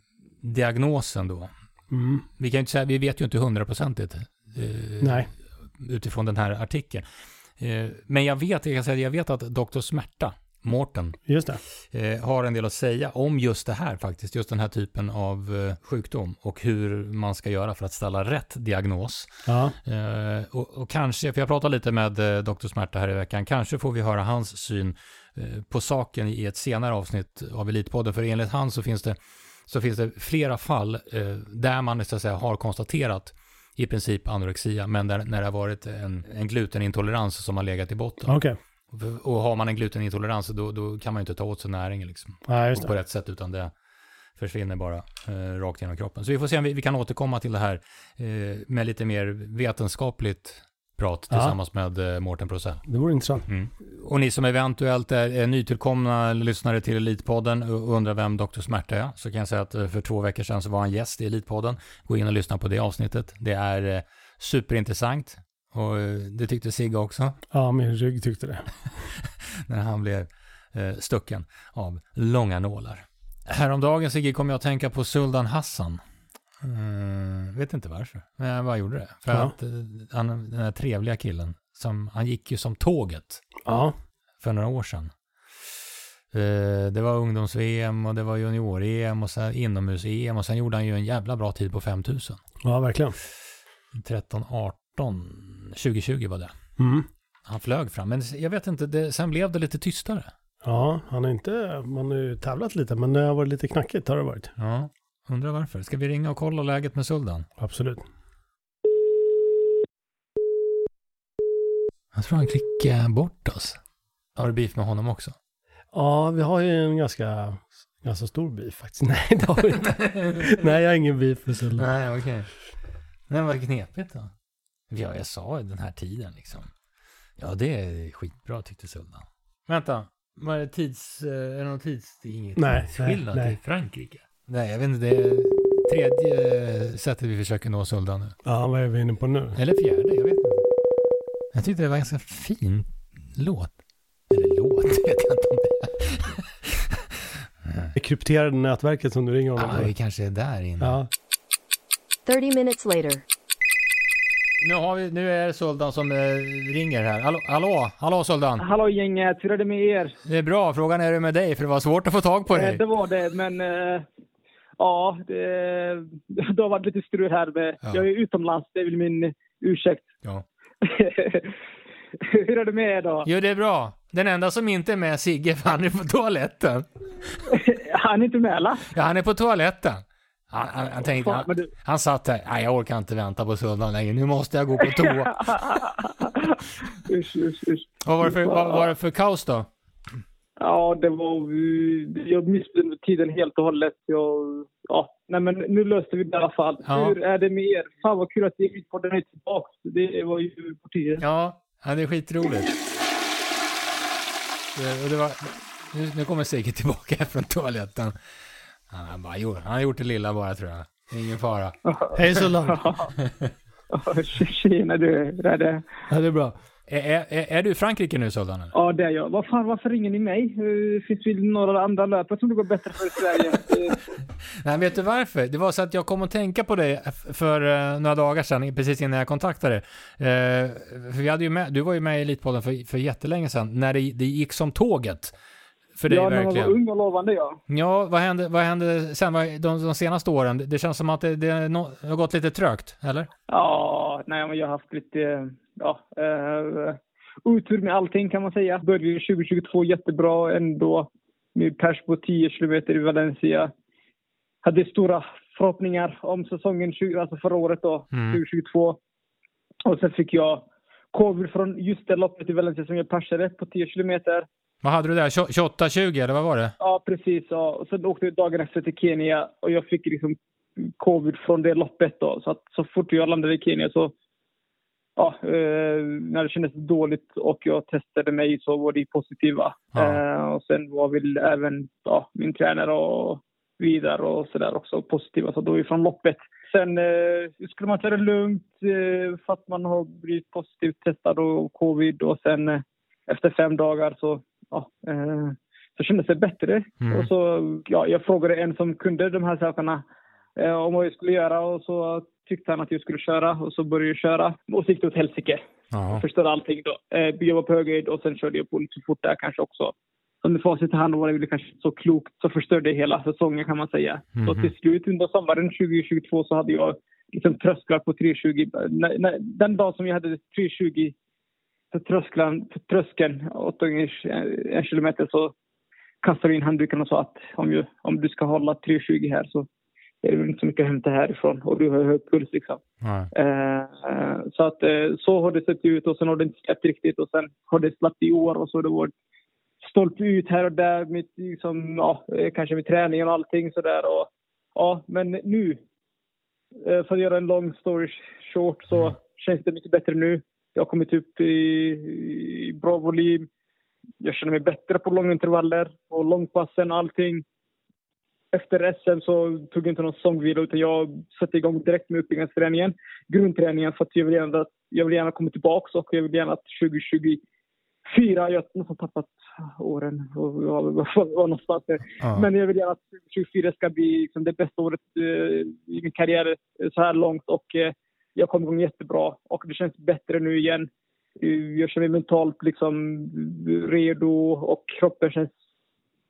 diagnosen då, Mm. vi kan inte säga, vi vet ju inte hundraprocentigt eh, utifrån den här artikeln. Eh, men jag vet, jag kan säga, jag vet att Dr. Smärta, Mårten, eh, har en del att säga om just det här faktiskt, just den här typen av eh, sjukdom och hur man ska göra för att ställa rätt diagnos. Ja, Eh, och, och kanske, för jag pratade lite med eh, Dr. Smärta här i veckan, kanske får vi höra hans syn eh, på saken i ett senare avsnitt av Elitpodden, för enligt han så finns det, så finns det flera fall eh, där man så att säga, har konstaterat i princip anorexia, men där, när det har varit en, en glutenintolerans som har legat i botten. okej. Och har man en glutenintolerans, då, då kan man ju inte ta åt sig näringen liksom, just på rätt sätt, utan det försvinner bara eh, rakt genom kroppen. Så vi får se om vi, vi kan återkomma till det här eh, med lite mer vetenskapligt prat Ja. tillsammans med eh, Mårten Prosell. Det vore intressant. Och ni som eventuellt är, nytillkomna lyssnare till Elitpodden och undrar vem Dr. Smärta är, så kan jag säga att eh, för två veckor sedan så var han gäst i Elitpodden. Gå in och lyssna på det avsnittet. Det är eh, superintressant. Och det tyckte Sigge också, Ja, min rygg tyckte det. när han blev stucken av långa nålar. Häromdagen, Sigge, kom jag att tänka på Sultan Hassan. Mm, vet inte varför, men jag bara gjorde det. För Ja. att eh, han, den här trevliga killen, som, han gick ju som tåget Ja. för några år sedan. Eh, Det var ungdoms-VM och det var junior-EM och sen inomhus-EM och sen gjorde han ju en jävla bra tid på 5000. ja, verkligen. 13, 18, 2020 var det. Mm. Han flög fram, men jag vet inte, det, sen blev det lite tystare. Ja, han har inte, man har ju tävlat lite, men det har varit lite knackigt har det varit. Ja, undrar varför. Ska vi ringa och kolla läget med Suldan? Absolut. Jag tror han klickade bort oss. Har du beef med honom också? Ja, vi har ju en ganska, ganska stor beef faktiskt. Nej, det har vi inte. Nej, jag har ingen beef med Suldan. Nej, okej. Nej, vad knepigt då. Ja, jag sa i den här tiden liksom. Ja, det är skitbra tyckte Suldan. Vänta, vad är det tids... eh, Är det någon tids... Det är inget Nej, tidsskillnad nej, nej. i Frankrike? Nej, jag vet inte. Det är tredje sättet vi försöker nå Suldan nu. Ja, vad är vi inne på nu? Eller fjärde, jag vet inte. Jag tyckte det var en ganska fin låt. Eller låt, vet jag inte om det är. Det krypterade nätverket som du ringer honom Ja, vi kanske är där inne. Ja, 30 minutes later. Nu, har vi, nu är det Suldan som eh, ringer här. Hallå, hallå, hallå Suldan. Hallå gänget, hur är det med er? Det är bra, frågan är hur det med dig? För det var svårt att få tag på Eh, dig. Det var det, men eh, ja, det, det har varit lite strul här. Med, Ja. Jag är utomlands, det är väl min ursäkt. Ja. hur är det med er då? Jo, det är bra. Den enda som inte är med är Sigge, för han är på toaletten. Han är inte med eller? Ja, han är på toaletten. Han, han, han tänkte, han, du- han satt där, nej jag orkar inte vänta på Suldan längre, nu måste jag gå på toa. usch, usch, usch. Vad var det för, vad var det för kaos då? Ja, det var... Jag missade tiden helt och hållet. Jag, ja, nej, men nu löste vi det i alla fall. Ja. Hur är det med er? Fan vad kul att ni på den är tillbaka. Det var ju på tiden. Ja, ja det är skitroligt. Det, och det var, nu, nu kommer Sigge tillbaka från toaletten. Han, han, bara, jo, han har gjort det lilla bara tror jag. Ingen fara. hej Suldan. Tjena du, hur är det? Ja, det är bra. Är, är, är, du i Frankrike nu eller? Ja, det är jag. Vad fan, varför ringer ni mig? Eh, finns väl några andra löpare som det går bättre för i Sverige? Eh, Nej, vet du varför? Det var så att jag kom att tänka på dig för eh, några dagar sedan, precis innan jag kontaktade dig. Eh, för vi hade ju med, du var ju med i Elitpodden för, för jättelänge sedan, när det, det gick som tåget. För dig ja, när man var verkligen. ung och lovande, ja. Ja, vad hände, vad hände sen de, de senaste åren? Det känns som att det, det har gått lite trögt, eller? Ja, nej, men jag har haft lite, ja, eh, otur med allting kan man säga. Började 2022 jättebra ändå. Med pers på 10 kilometer i Valencia. Hade stora förhoppningar om säsongen, 20, alltså förra året då, Mm. 2022. Och sen fick jag covid från just det loppet i Valencia som jag persade på 10 kilometer. Vad hade du där? 28-20 eller vad var det? Ja, precis. Ja. Och sen åkte jag dagen efter till Kenya och jag fick liksom covid från det loppet då. Så att så fort jag landade i Kenya så, ja, eh, när det kändes dåligt och jag testade mig så var det positiva. Ja. Eh, och sen var väl även ja, min tränare och vidare och sådär också positiva. Så då ifrån loppet. Sen eh, skulle man ta det lugnt eh, för att man har blivit positivt testad och covid och sen eh, efter fem dagar så, ja, eh, så kändes det bättre. Mm. Och så, ja, jag frågade en som kunde de här sakerna eh, om vad jag skulle göra och så tyckte han att jag skulle köra och så började jag köra. Och så gick det åt helsike. Ja. Jag förstörde allting då. Eh, jag var på hög höjd och sen körde jag på lite fort där kanske också. Så med facit i hand var det kanske så klokt så förstörde jag hela säsongen kan man säga. Så Mhm. till slut under sommaren 2022 så hade jag liksom trösklar på 320. När, när, den dag som jag hade 320 på tröskeln, på tröskeln 8 gånger en kilometer så kastade jag in handduken och sa att om, jag, om du ska hålla 320 här så är det inte så mycket att hämta härifrån och du har hög puls liksom. Eh, så att eh, så har det sett ut och sen har det inte släppt riktigt och sen har det släppt i år och så har det varit stolpe ut här och där med, liksom, ja, eh, kanske med träningen och allting sådär. Och, ja, men nu, eh, för att göra en long story short så känns det mycket bättre nu. Jag har kommit upp i, i bra volym. Jag känner mig bättre på långintervaller och långpassen och allting. Efter SM så tog jag inte någon säsongvila utan jag satte igång direkt med uppbyggnadsträningen. Grundträningen för att jag vill gärna, jag vill gärna komma tillbaka och jag vill gärna att 2023 Fyra, jag har nästan tappat åren och var, var, någonstans. där. Ja. Men jag vill gärna att 2024 ska bli liksom det bästa året eh, i min karriär eh, så här långt och eh, jag kom igång jättebra och det känns bättre nu igen. Jag känner mig mentalt liksom redo och kroppen känns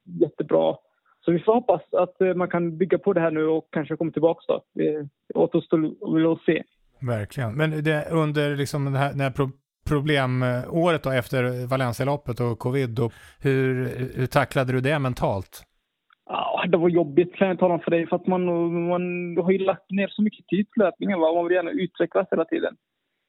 jättebra. Så vi får hoppas att eh, man kan bygga på det här nu och kanske komma tillbaka då. Det återstår att se. Verkligen. Men det, under liksom det här, det här pro problemåret då efter Valencia-loppet och covid, då, hur, hur tacklade du det mentalt? Ja, det var jobbigt kan jag tala om för dig för att man, man har ju lagt ner så mycket tid på löpningen. Va? Man vill gärna utvecklas hela tiden.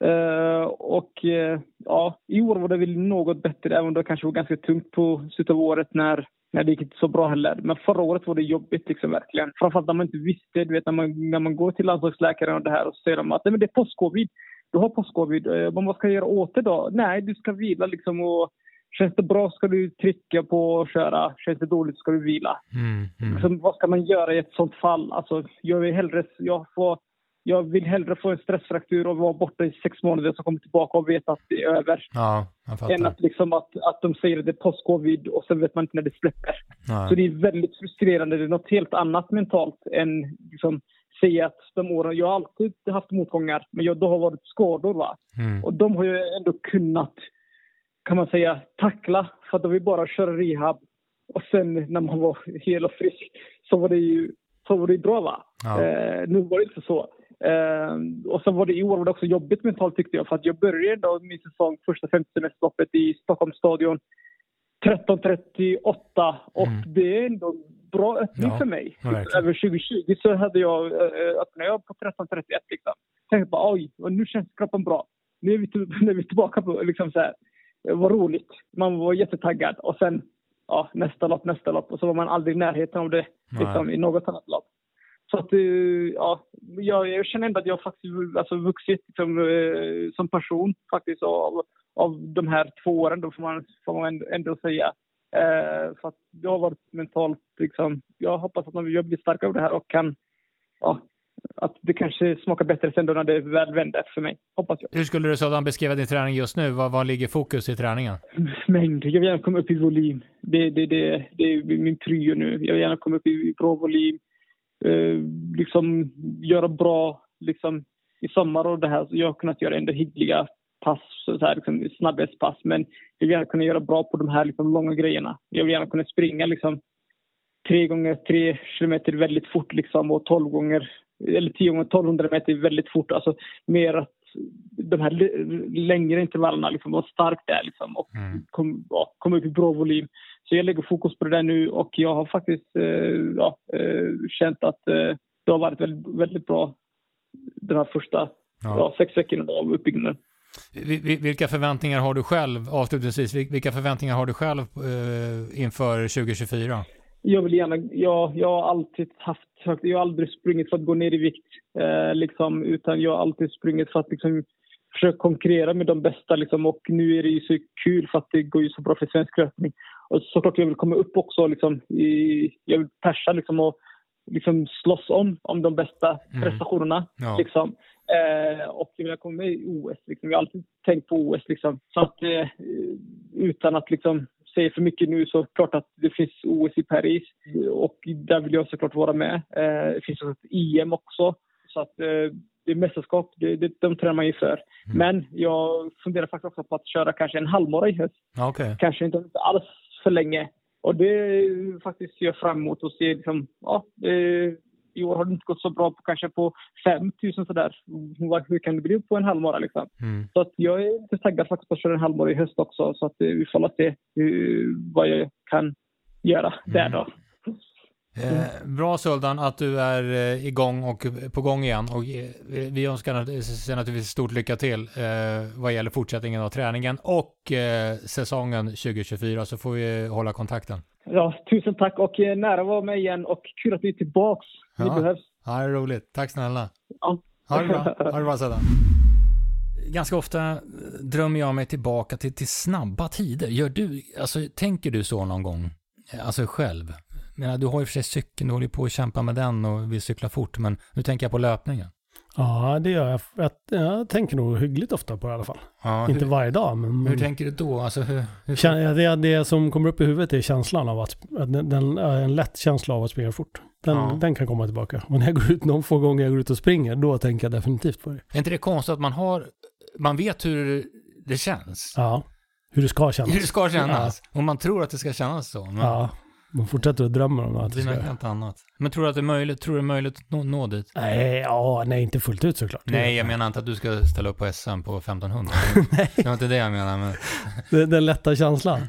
Uh, och uh, ja, i år var det väl något bättre även om det kanske var ganska tungt på slutet av året när, när det gick inte så bra heller. Men förra året var det jobbigt liksom verkligen. Framförallt när man inte visste, du vet när man, när man går till landslagsläkaren och det här och så säger de att Nej, men det är postcovid. Du har post-covid, eh, vad ska jag göra åt det då? Nej, du ska vila liksom och Känns det bra ska du trycka på och köra. Känns det dåligt ska du vila. Mm, mm. Liksom, vad ska man göra i ett sånt fall? Alltså, jag, vill hellre, jag, får, jag vill hellre få en stressfraktur och vara borta i sex månader så kommer tillbaka och veta att det är över. Ja, Än att, liksom att, att de säger att det är post-covid och sen vet man inte när det släpper. Så det är väldigt frustrerande. Det är något helt annat mentalt än liksom, säga att de åren, jag har alltid haft motgångar, men jag, då har varit skador. Va? Mm. Och de har ju ändå kunnat, kan man säga, tackla. För att vill bara köra rehab. Och sen när man var hel och frisk så var det ju så var det bra va. Ja. Eh, nu var det inte så. Eh, och sen var det i år var det också jobbigt mentalt tyckte jag. För att jag började då min säsong, första femtesemesterloppet i Stockholms stadion 13.38 och Mm. det är ändå bra öppning Ja, för mig. verkligen. Över 2020 så hade jag, äh, öppnade jag på 13.31 liksom. Tänkte bara oj, och nu känns kroppen bra. Nu är vi, till, nu är vi tillbaka på liksom så här. Det var roligt. Man var jättetaggad och sen ja, nästa lopp, nästa lopp och så var man aldrig i närheten av det liksom, i något annat lopp. Så att, eh, ja, jag, jag känner ändå att jag faktiskt alltså, vuxit liksom, eh, som person faktiskt av, av de här två åren, då får man, får man ändå, säga. Eh, för att jag har varit mentalt, liksom, jag hoppas att jag blir starkare av det här och kan, ja, att det kanske smakar bättre sen då när det väl vänder för mig. Hoppas jag. Hur skulle du sådan beskriva din träning just nu? Vad, vad ligger fokus i träningen? Mängd. Jag vill gärna komma upp i volym. Det, det, det, det är min prio nu. Jag vill gärna komma upp i bra volym. Eh, liksom göra bra liksom, i sommar och det här. Så jag har kunnat göra ändå hyggliga pass, så här, liksom, snabbhetspass. Men jag vill gärna kunna göra bra på de här liksom, långa grejerna. Jag vill gärna kunna springa liksom, tre gånger tre kilometer väldigt fort liksom, och tolv gånger eller tio gånger 1200 meter väldigt fort. Alltså mer att de här längre intervallerna liksom vara stark där liksom och Mm. kom, ja, komma upp i bra volym. Så jag lägger fokus på det där nu och jag har faktiskt eh, ja, eh, känt att eh, det har varit väldigt, väldigt bra den här första Ja. ja. sex veckorna av uppbyggnaden. Vi- vi- Vilka förväntningar har du själv, avslutningsvis, vil- vilka förväntningar har du själv eh, inför 2024? Jag vill gärna, jag, jag har alltid haft högt, jag har aldrig sprungit för att gå ner i vikt eh, liksom, utan jag har alltid sprungit för att liksom, försöka konkurrera med de bästa liksom, och nu är det ju så kul för att det går ju så bra för svensk löpning. Och såklart jag vill komma upp också liksom, i, jag vill persa liksom och liksom slåss om, om de bästa Mm. prestationerna. Ja. Liksom. Eh, och jag vill komma med i OS. Liksom. Jag har alltid tänkt på OS. Liksom. Så att, eh, utan att liksom, säga för mycket nu så klart att det finns OS i Paris och där vill jag såklart vara med. Eh, det finns ett EM också. Så att eh, det är mästerskap, det, det, de tränar man ju för. Men jag funderar faktiskt också på att köra kanske en halvmara i höst. Okej. Kanske inte alls för länge. Och det är faktiskt ser jag fram emot och se liksom, ja, i år har det inte gått så bra på kanske på 5000 sådär. Hur kan det bli på en halvmara liksom? Mm. Så att jag är lite taggad faktiskt på att köra en halvmara i höst också. Så att eh, vi får se hur, vad jag kan göra där då. Eh, bra Sultan att du är eh, igång och på gång igen och eh, vi önskar säger naturligtvis stort lycka till eh, vad gäller fortsättningen av träningen och eh, säsongen 2024 så får vi hålla kontakten. Ja, tusen tack och eh, nära att vara med igen och kul att ni är tillbaks. Ni Ja. behövs. Ja, det är roligt. Tack snälla. Ja. Ha det bra. Ha det bra Sultan. Ganska ofta eh, drömmer jag mig tillbaka till, till snabba tider. Gör du, alltså tänker du så någon gång? Eh, Alltså själv? Jag menar, du har ju för sig cykeln, du håller på att kämpa med den och vill cykla fort, men nu tänker jag på löpningen. Ja, det gör jag. Jag, jag tänker nog hyggligt ofta på det i alla fall. Ja, Inte hur, varje dag, men... hur tänker du då? Alltså hur... hur det, det som kommer upp i huvudet är känslan av att, den, en lätt känsla av att springa fort. Den, Ja. den kan komma tillbaka. Och när jag går ut, de få gånger jag går ut och springer, då tänker jag definitivt på det. är inte det konstigt att man har... Man vet hur det känns? Ja, hur det ska kännas. Hur det ska kännas. Och man tror att det ska kännas så. Men Ja, man fortsätter att drömma om att det det ska... något annat. Men tror du att det är möjligt, tror du det är möjligt att nå, nå dit? Nej, ja, nej, inte fullt ut såklart. Nej, jag menar inte att du ska ställa upp på SM på 1500. Det var inte det jag menar, men... Den, den lätta känslan.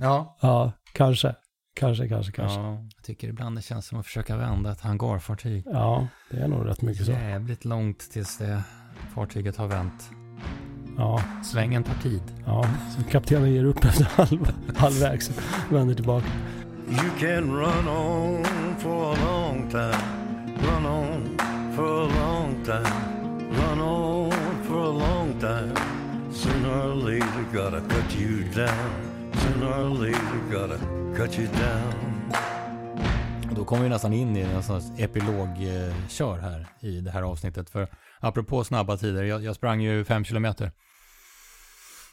Ja. Ja, kanske. Kanske, kanske, kanske. Ja, jag tycker ibland det känns som att försöka vända ett hangarfartyg. Ja, det är nog rätt mycket så. Jävligt långt tills det fartyget har vänt. Ja, Svängen tar tid. ja. Så kaptenen ger upp efter halv, halvvägs och vänder tillbaka. You can run on for a long time, run on for a long time, run on for a long time. Sooner or later, gotta cut you down. Sooner or later, gotta cut you down. Då kommer vi nästan in i en sån här epilogkör här i det här avsnittet. För apropå snabba tider, jag, jag sprang ju fem kilometer.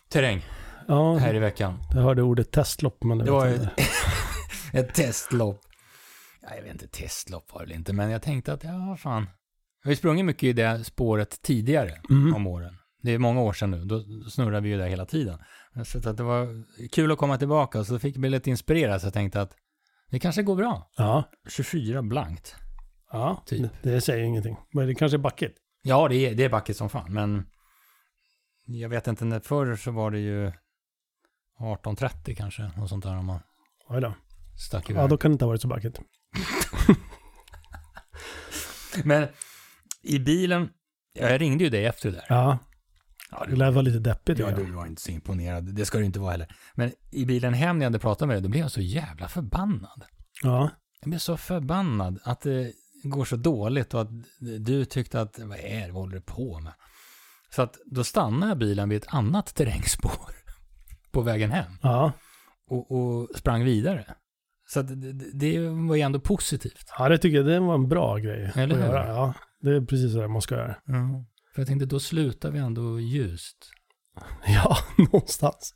Terräng Ja, här i veckan. jag hörde ordet testlopp, men det, var ju. ett testlopp. Ja, jag vet inte, testlopp var det inte, men jag tänkte att, ja, fan. Jag har ju sprungit mycket i det spåret tidigare Mm. om åren. Det är många år sedan nu, då snurrar vi ju där hela tiden. Så att det var kul att komma tillbaka, så fick jag bli lite inspirerad, så jag tänkte att det kanske går bra. Ja, 24 blankt. ja Typ. det, det säger ingenting. Men det kanske är backigt. Ja, det är, det är backigt som fan, men jag vet inte, när förr så var det ju 18.30 kanske, något sånt där om man Oj då. Stack iväg. Ja, då kan det inte ha varit så backigt. Men i bilen, jag ringde ju dig efter det där. Ja, Ja, det lär vara lite deppigt. ja, Ja, du var inte så imponerad. Det ska du inte vara heller. Men i bilen hem när jag hade pratat med dig, då blev jag så jävla förbannad. ja. Jag blev så förbannad att det går så dåligt och att du tyckte att, vad är det, vad håller du på med? Så att då stannade jag bilen vid ett annat terrängspår på vägen hem ja. och, och sprang vidare. Så det, det- det var ju ändå positivt. ja, det tycker jag det var en bra grej Eller att hur? göra. Ja, det är precis så man ska göra. För jag tänkte, då slutar vi ändå ljust. Ja, någonstans.